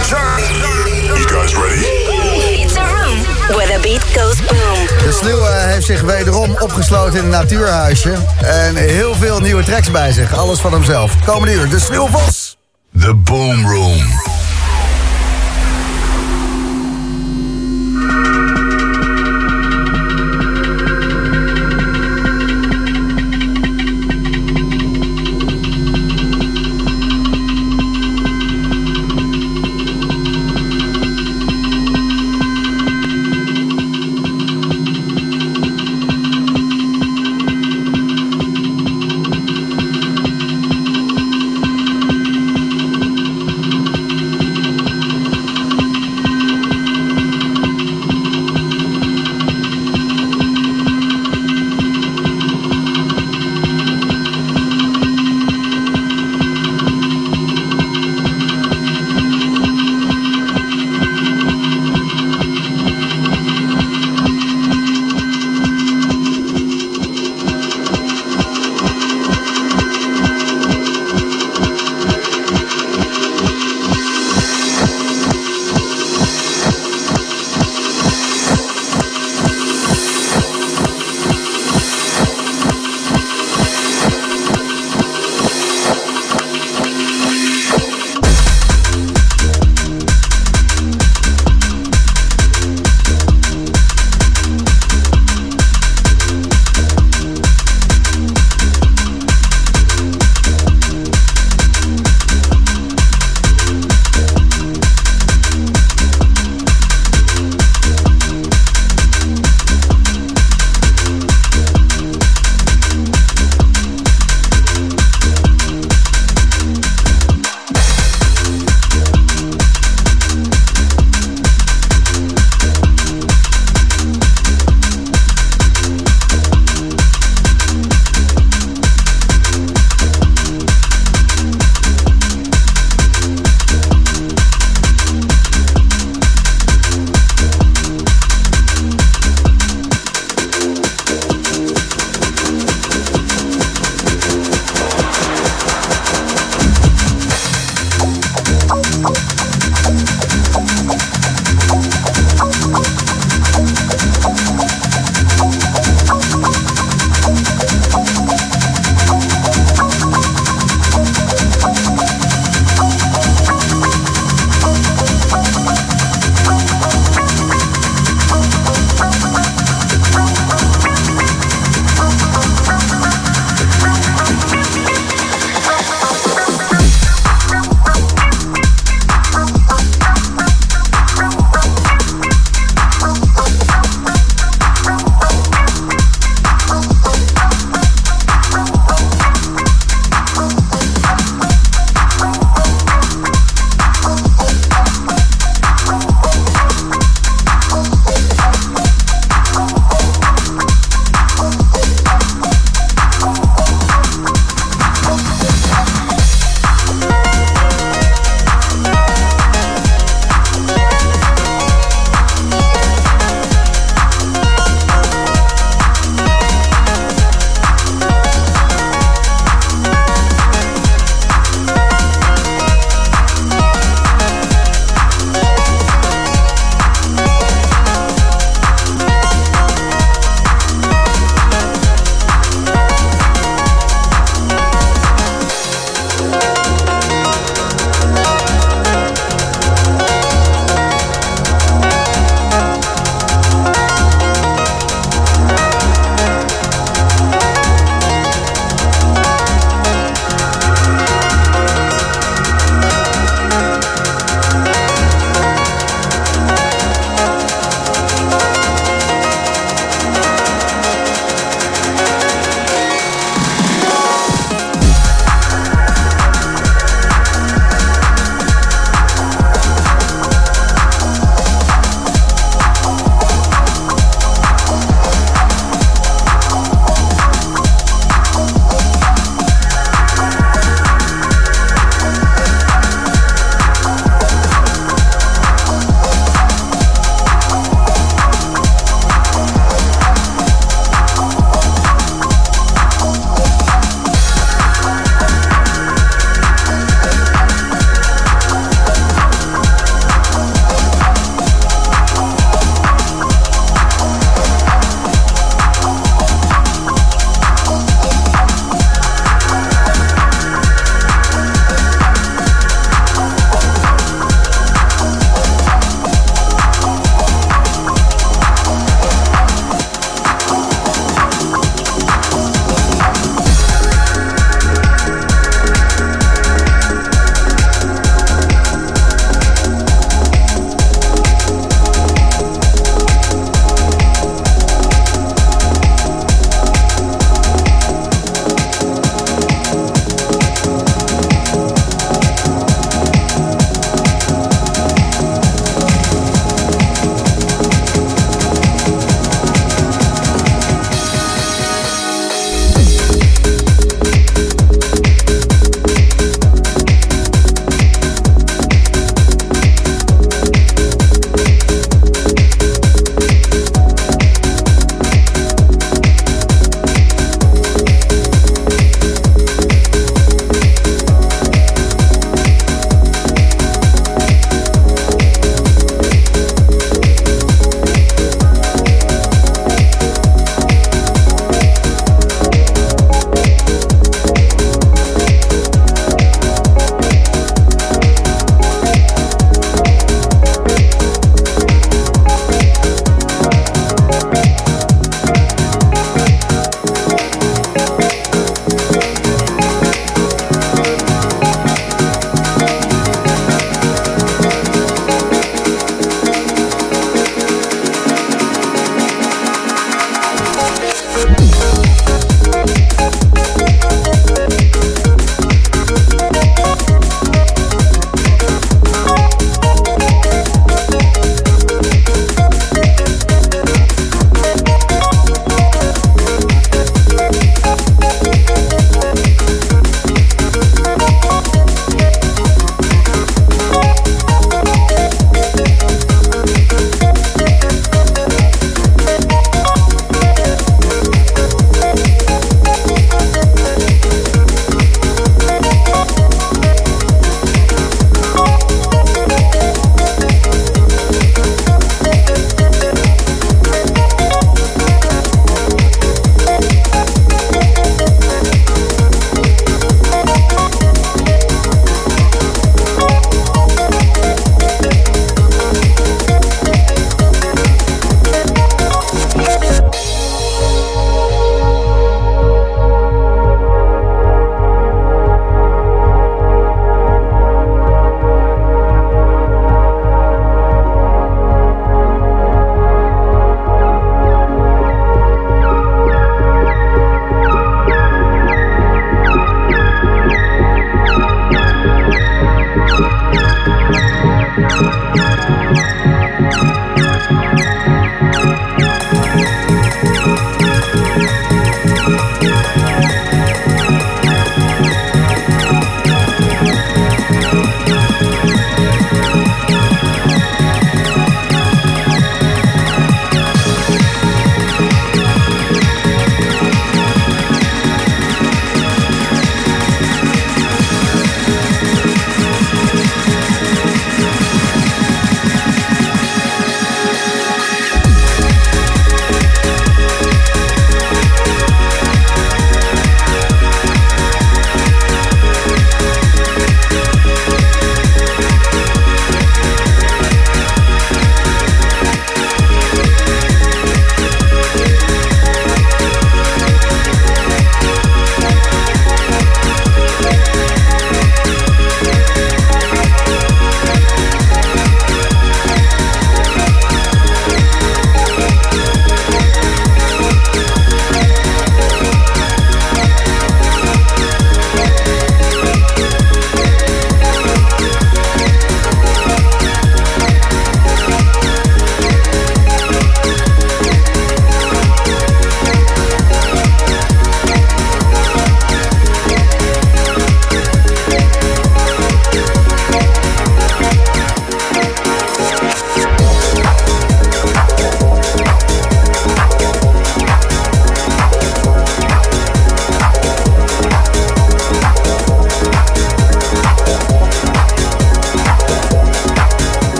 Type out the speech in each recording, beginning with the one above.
You guys ready? It's a room where the beat goes boom. De Sluw eh, heeft zich wederom opgesloten in een natuurhuisje. En heel veel nieuwe tracks bij zich. Alles van hemzelf. Komende uur, de Sluw Vos. The Boom Room.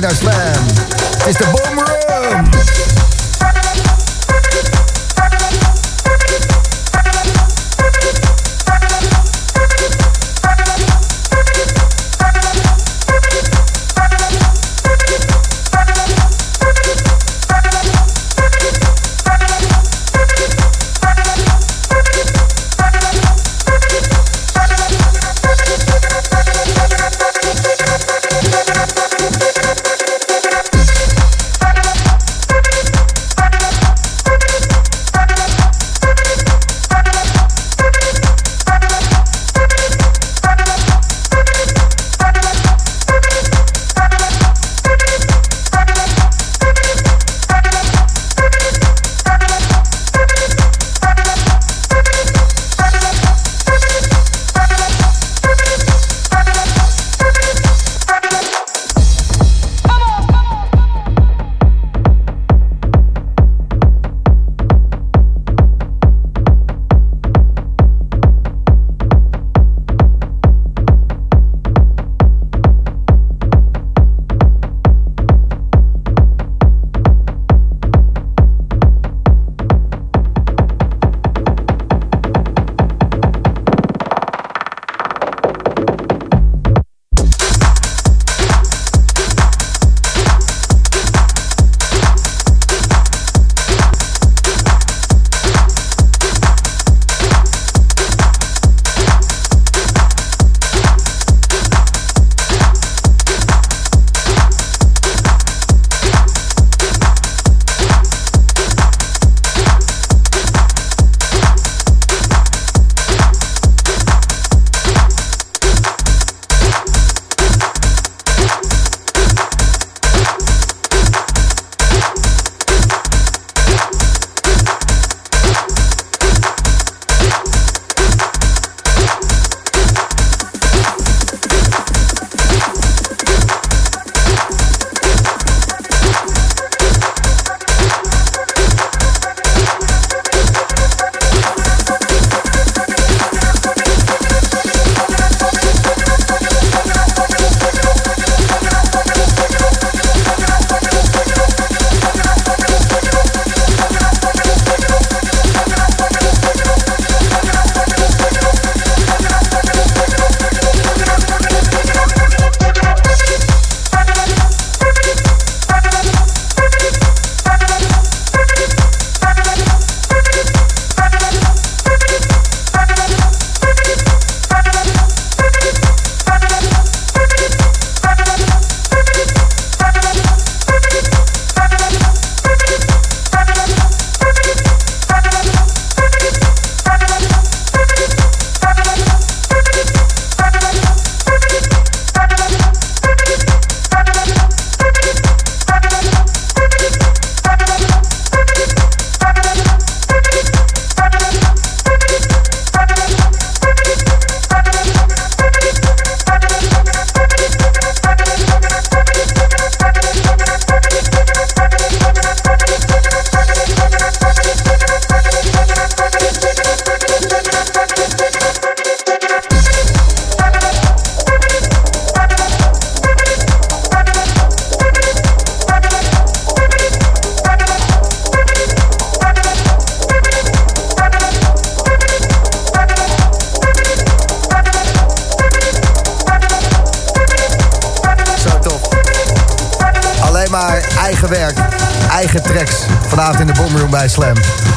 Zaterdagavond luister naar Slam. Het is de Boom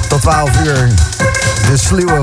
Tot 12 uur. De Sluwe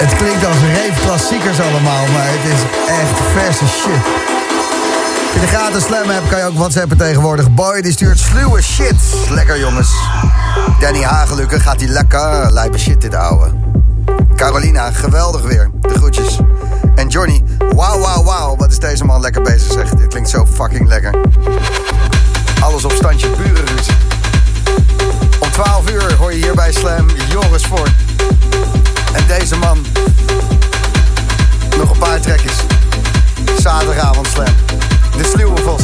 het klinkt als rave klassiekers allemaal, maar het is echt verse shit. Je de gratis slam hebt, kan je ook whatsappen tegenwoordig. Boy, die stuurt sluwe shit. Lekker jongens. Danny Hagelukken gaat die lekker lijpe shit dit ouwe. Carolina, geweldig weer. De groetjes. En Johnny, wauw, wauw, wauw. Wat is deze man lekker bezig, zeg. Dit klinkt zo fucking lekker. Alles op standje burenruzie. Om 12 uur hoor je hier bij Slam Joris voor. En deze man. Nog een paar trekjes. Zaterdagavond slam. De sluwe vos.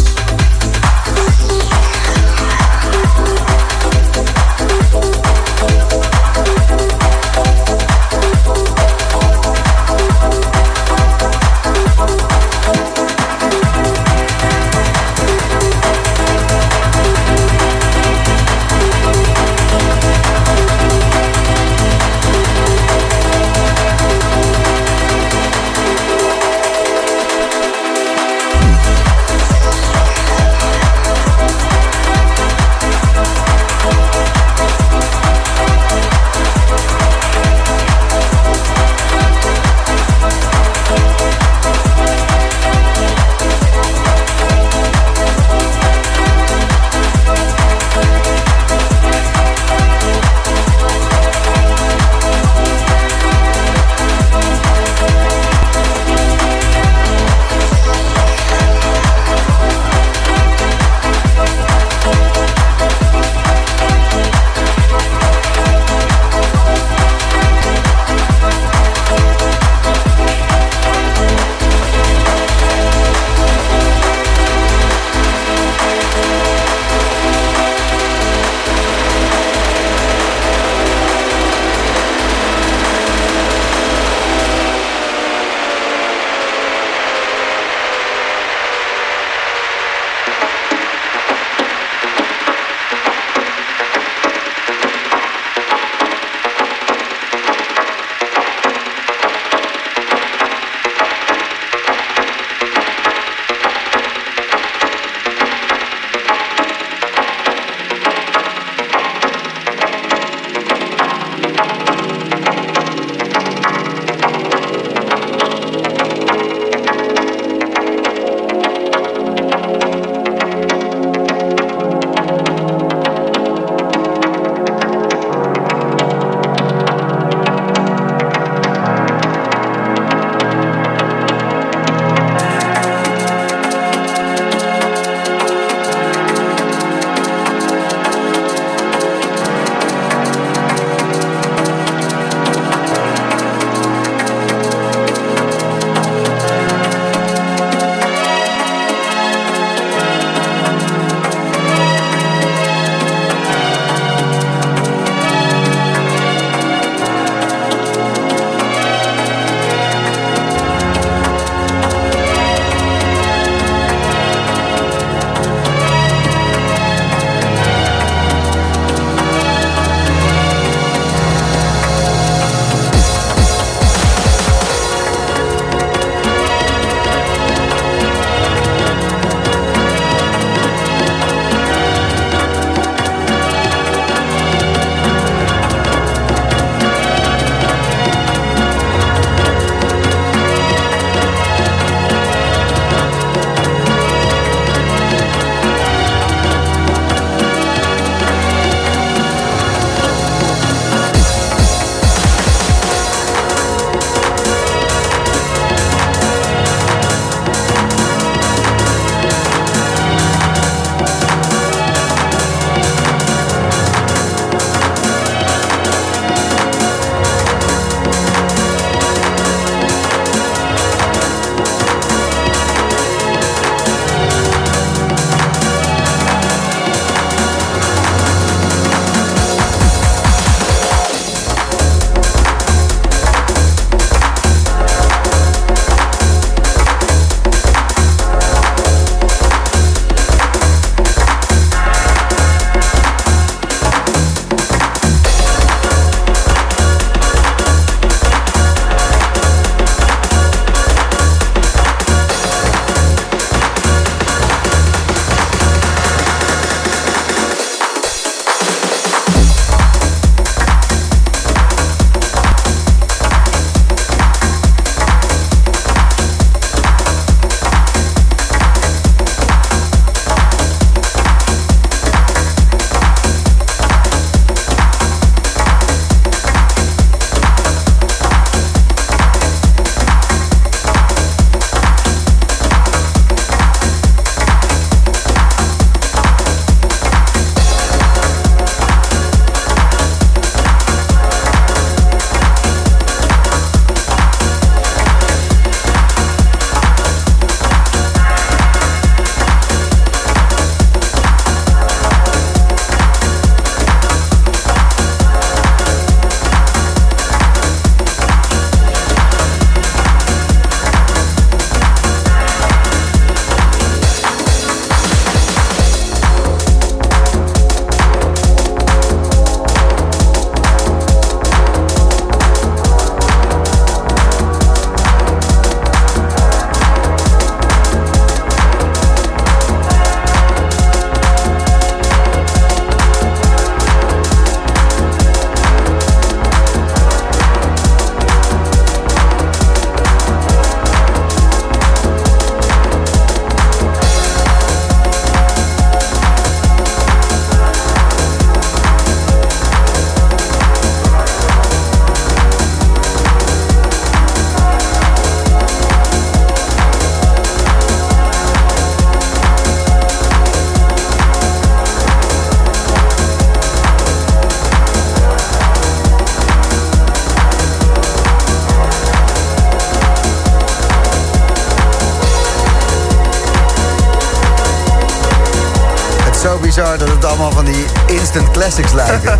Classics lijken.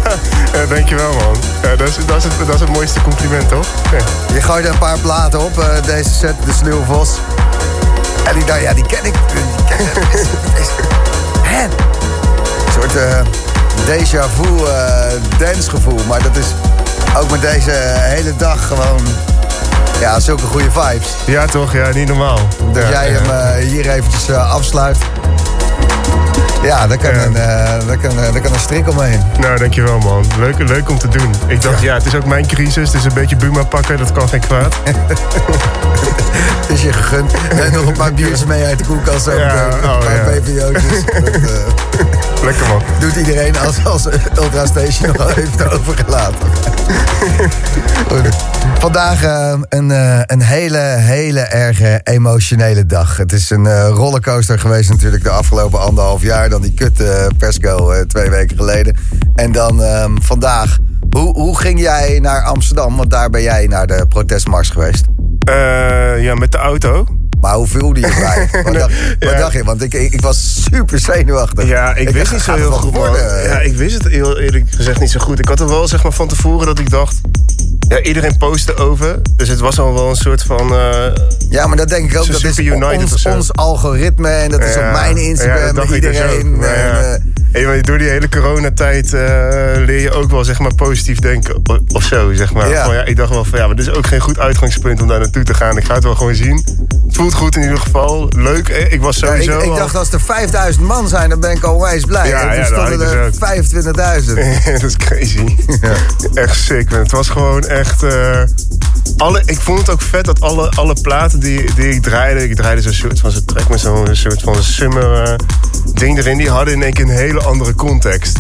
Ja, dankjewel man. Ja, dat, is, dat, is het, dat is het mooiste compliment, toch? Ja. Je gooide een paar platen op, eh, deze set, de Sluwe Vos. En ik dacht, ja, die ken ik. Die ken ik. Deze- Hè? Een soort eh déjà vu eh dancegevoel. Maar dat is ook met deze hele dag gewoon... Ja, zulke goede vibes. Ja, toch? Ja, niet normaal. Dat ja, jij hem eh, hier eventjes eh, afsluit. Ja, daar kan, Ja. Een, eh, daar, kan, eh, daar kan een strik omheen. Nou, dankjewel man. Leuk, leuk om te doen. Ik dacht, ja, het is ook mijn crisis. Dus een beetje Buma pakken, dat kan geen kwaad. is je gegund. En nog een paar biertjes mee uit de koelkast. Zo Ja, meteen. oh, een paar ja. BVO'tjes. Dat eh, Lekker man. doet iedereen als, als Ultra Station nog heeft overgelaten. Goed. Vandaag eh, een, eh, een hele, hele erge emotionele dag. Het is een eh, rollercoaster geweest natuurlijk de afgelopen anderhalf jaar. Dan die kut persco eh, twee weken geleden. En dan ehm, vandaag. Hoe, hoe ging jij naar Amsterdam? Want daar ben jij naar de protestmars geweest. Eh, ja, met de auto. Maar hoe voelde je bij? Wat, dacht, wat dacht je? Want ik, ik, ik was super zenuwachtig. Ja, ik, wist dacht, niet zo heel goed, worden? Ja, ik wist het heel eerlijk gezegd niet zo goed. Ik had er wel zeg maar van tevoren dat ik dacht... Ja, iedereen postte over. Dus het was al wel een soort van... eh, Ja, maar dat denk ik ook. Dat is ons, ons algoritme en dat is ja, op mijn ja, Instagram ik dus iedereen. Maar En, ja. Hey, maar door die hele coronatijd eh, leer je ook wel zeg maar positief denken of zo, zeg maar. Ja. Van, ja, ik dacht wel van ja, maar dit is ook geen goed uitgangspunt om daar naartoe te gaan. Ik ga het wel gewoon zien. Het voelt goed in ieder geval. Leuk. Ik was ja, ik, sowieso ik al- dacht als er 5000 man zijn, dan ben ik al onwijs blij. Ja, en toen ja, stonden ik er ook. 25.000. dat is crazy. Echt sick, man. Het was gewoon echt... eh, alle, ik vond het ook vet dat alle, alle platen die, die ik draaide... Ik draaide zo'n soort van... Ze trek met zo'n soort van summer eh, ding erin. Die hadden in één keer een hele andere context.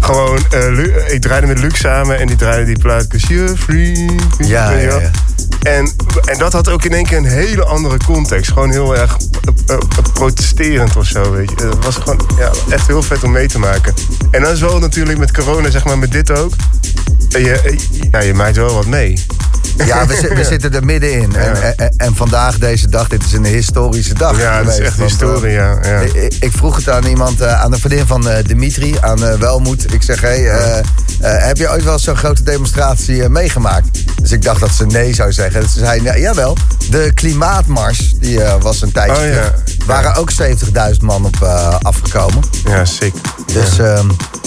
Gewoon, eh, Lu- ik draaide met Luc samen en die draaide die plaat... 'Cause you're free. Ja, ja. En, en dat had ook in één keer een hele andere context. Gewoon heel erg eh, eh, protesterend of zo, weet je. Het was gewoon ja, echt heel vet om mee te maken. En dan is wel natuurlijk met corona, zeg maar, met dit ook. Eh, eh, ja, je maakt wel wat mee. Ja, we, zi- we zitten er middenin. En, en, en vandaag, deze dag, dit is een historische dag Ja, dat is echt Want, eh, historie, ja. ja. Ik, vroeg het aan iemand, eh, aan de vriendin van eh, Dimitri, aan eh, Welmoed. Ik zeg, hey, eh, eh, heb je ooit wel zo'n grote demonstratie eh, meegemaakt? Dus ik dacht dat ze nee zou zeggen. Dus ze zei, ja, jawel, de klimaatmars, die eh, was een tijdje Oh, ja. waren ook 70.000 man op eh, afgekomen. Ja, sick. Dus ja.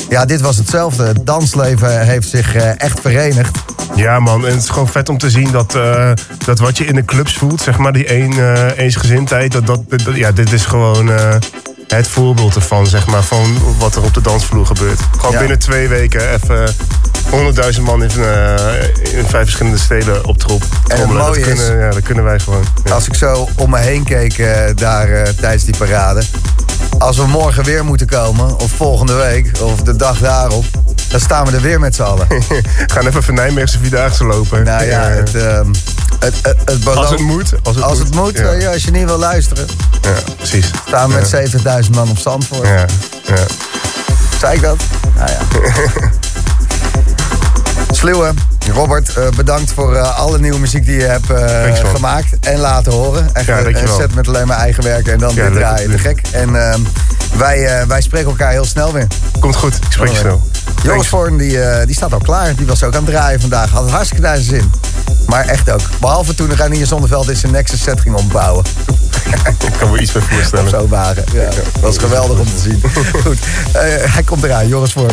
ja, dit was hetzelfde. Het dansleven heeft zich eh, echt verenigd. Ja, man. En het is gewoon vet om te zien dat, eh, dat wat je in de clubs voelt, zeg maar, die een, eh, eensgezindheid, dat, dat, dat- ja, dit is gewoon eh, het voorbeeld ervan, zeg maar, van wat er op de dansvloer gebeurt. Gewoon Ja. binnen twee weken even 100.000 man in, eh, in vijf verschillende steden op troep. trommelen. mooie dat is- kunnen, ja, dat kunnen wij gewoon. Ja. Als ik zo om me heen keek eh, daar eh, tijdens die parade. Als we morgen weer moeten komen, of volgende week, of de dag daarop... dan staan we er weer met z'n allen. Gaan even voor Nijmeegse Vierdaagse lopen. Nou ja, het, ehm, het, het, het belooft- als het moet. Als het Als moet, het moet, Ja, ja, als je niet wil luisteren... ja, precies. staan we met 70.000 man op zand voor. Ja, ja. Zei ik dat? Nou ja. Sluwe, Robert, eh, bedankt voor eh, alle nieuwe muziek die je hebt eh, gemaakt en laten horen. Echt Ja, een- set met alleen maar eigen werk en dan Ja, dit draaien. Te gek. En ehm, wij, wij spreken elkaar heel snel weer. Komt goed, ik spreek je snel. Joris. Voorn, die, die staat al klaar. Die was ook aan het draaien vandaag. Had het hartstikke naar zijn zin. Maar echt ook. Behalve toen Ranier Zonneveld in zijn Nexus set ging ombouwen. Ik kan me iets bij voorstellen. Op zo'n wagen. Ja, dat was geweldig om te zien. Goed, hij komt eraan. Joris Voorn.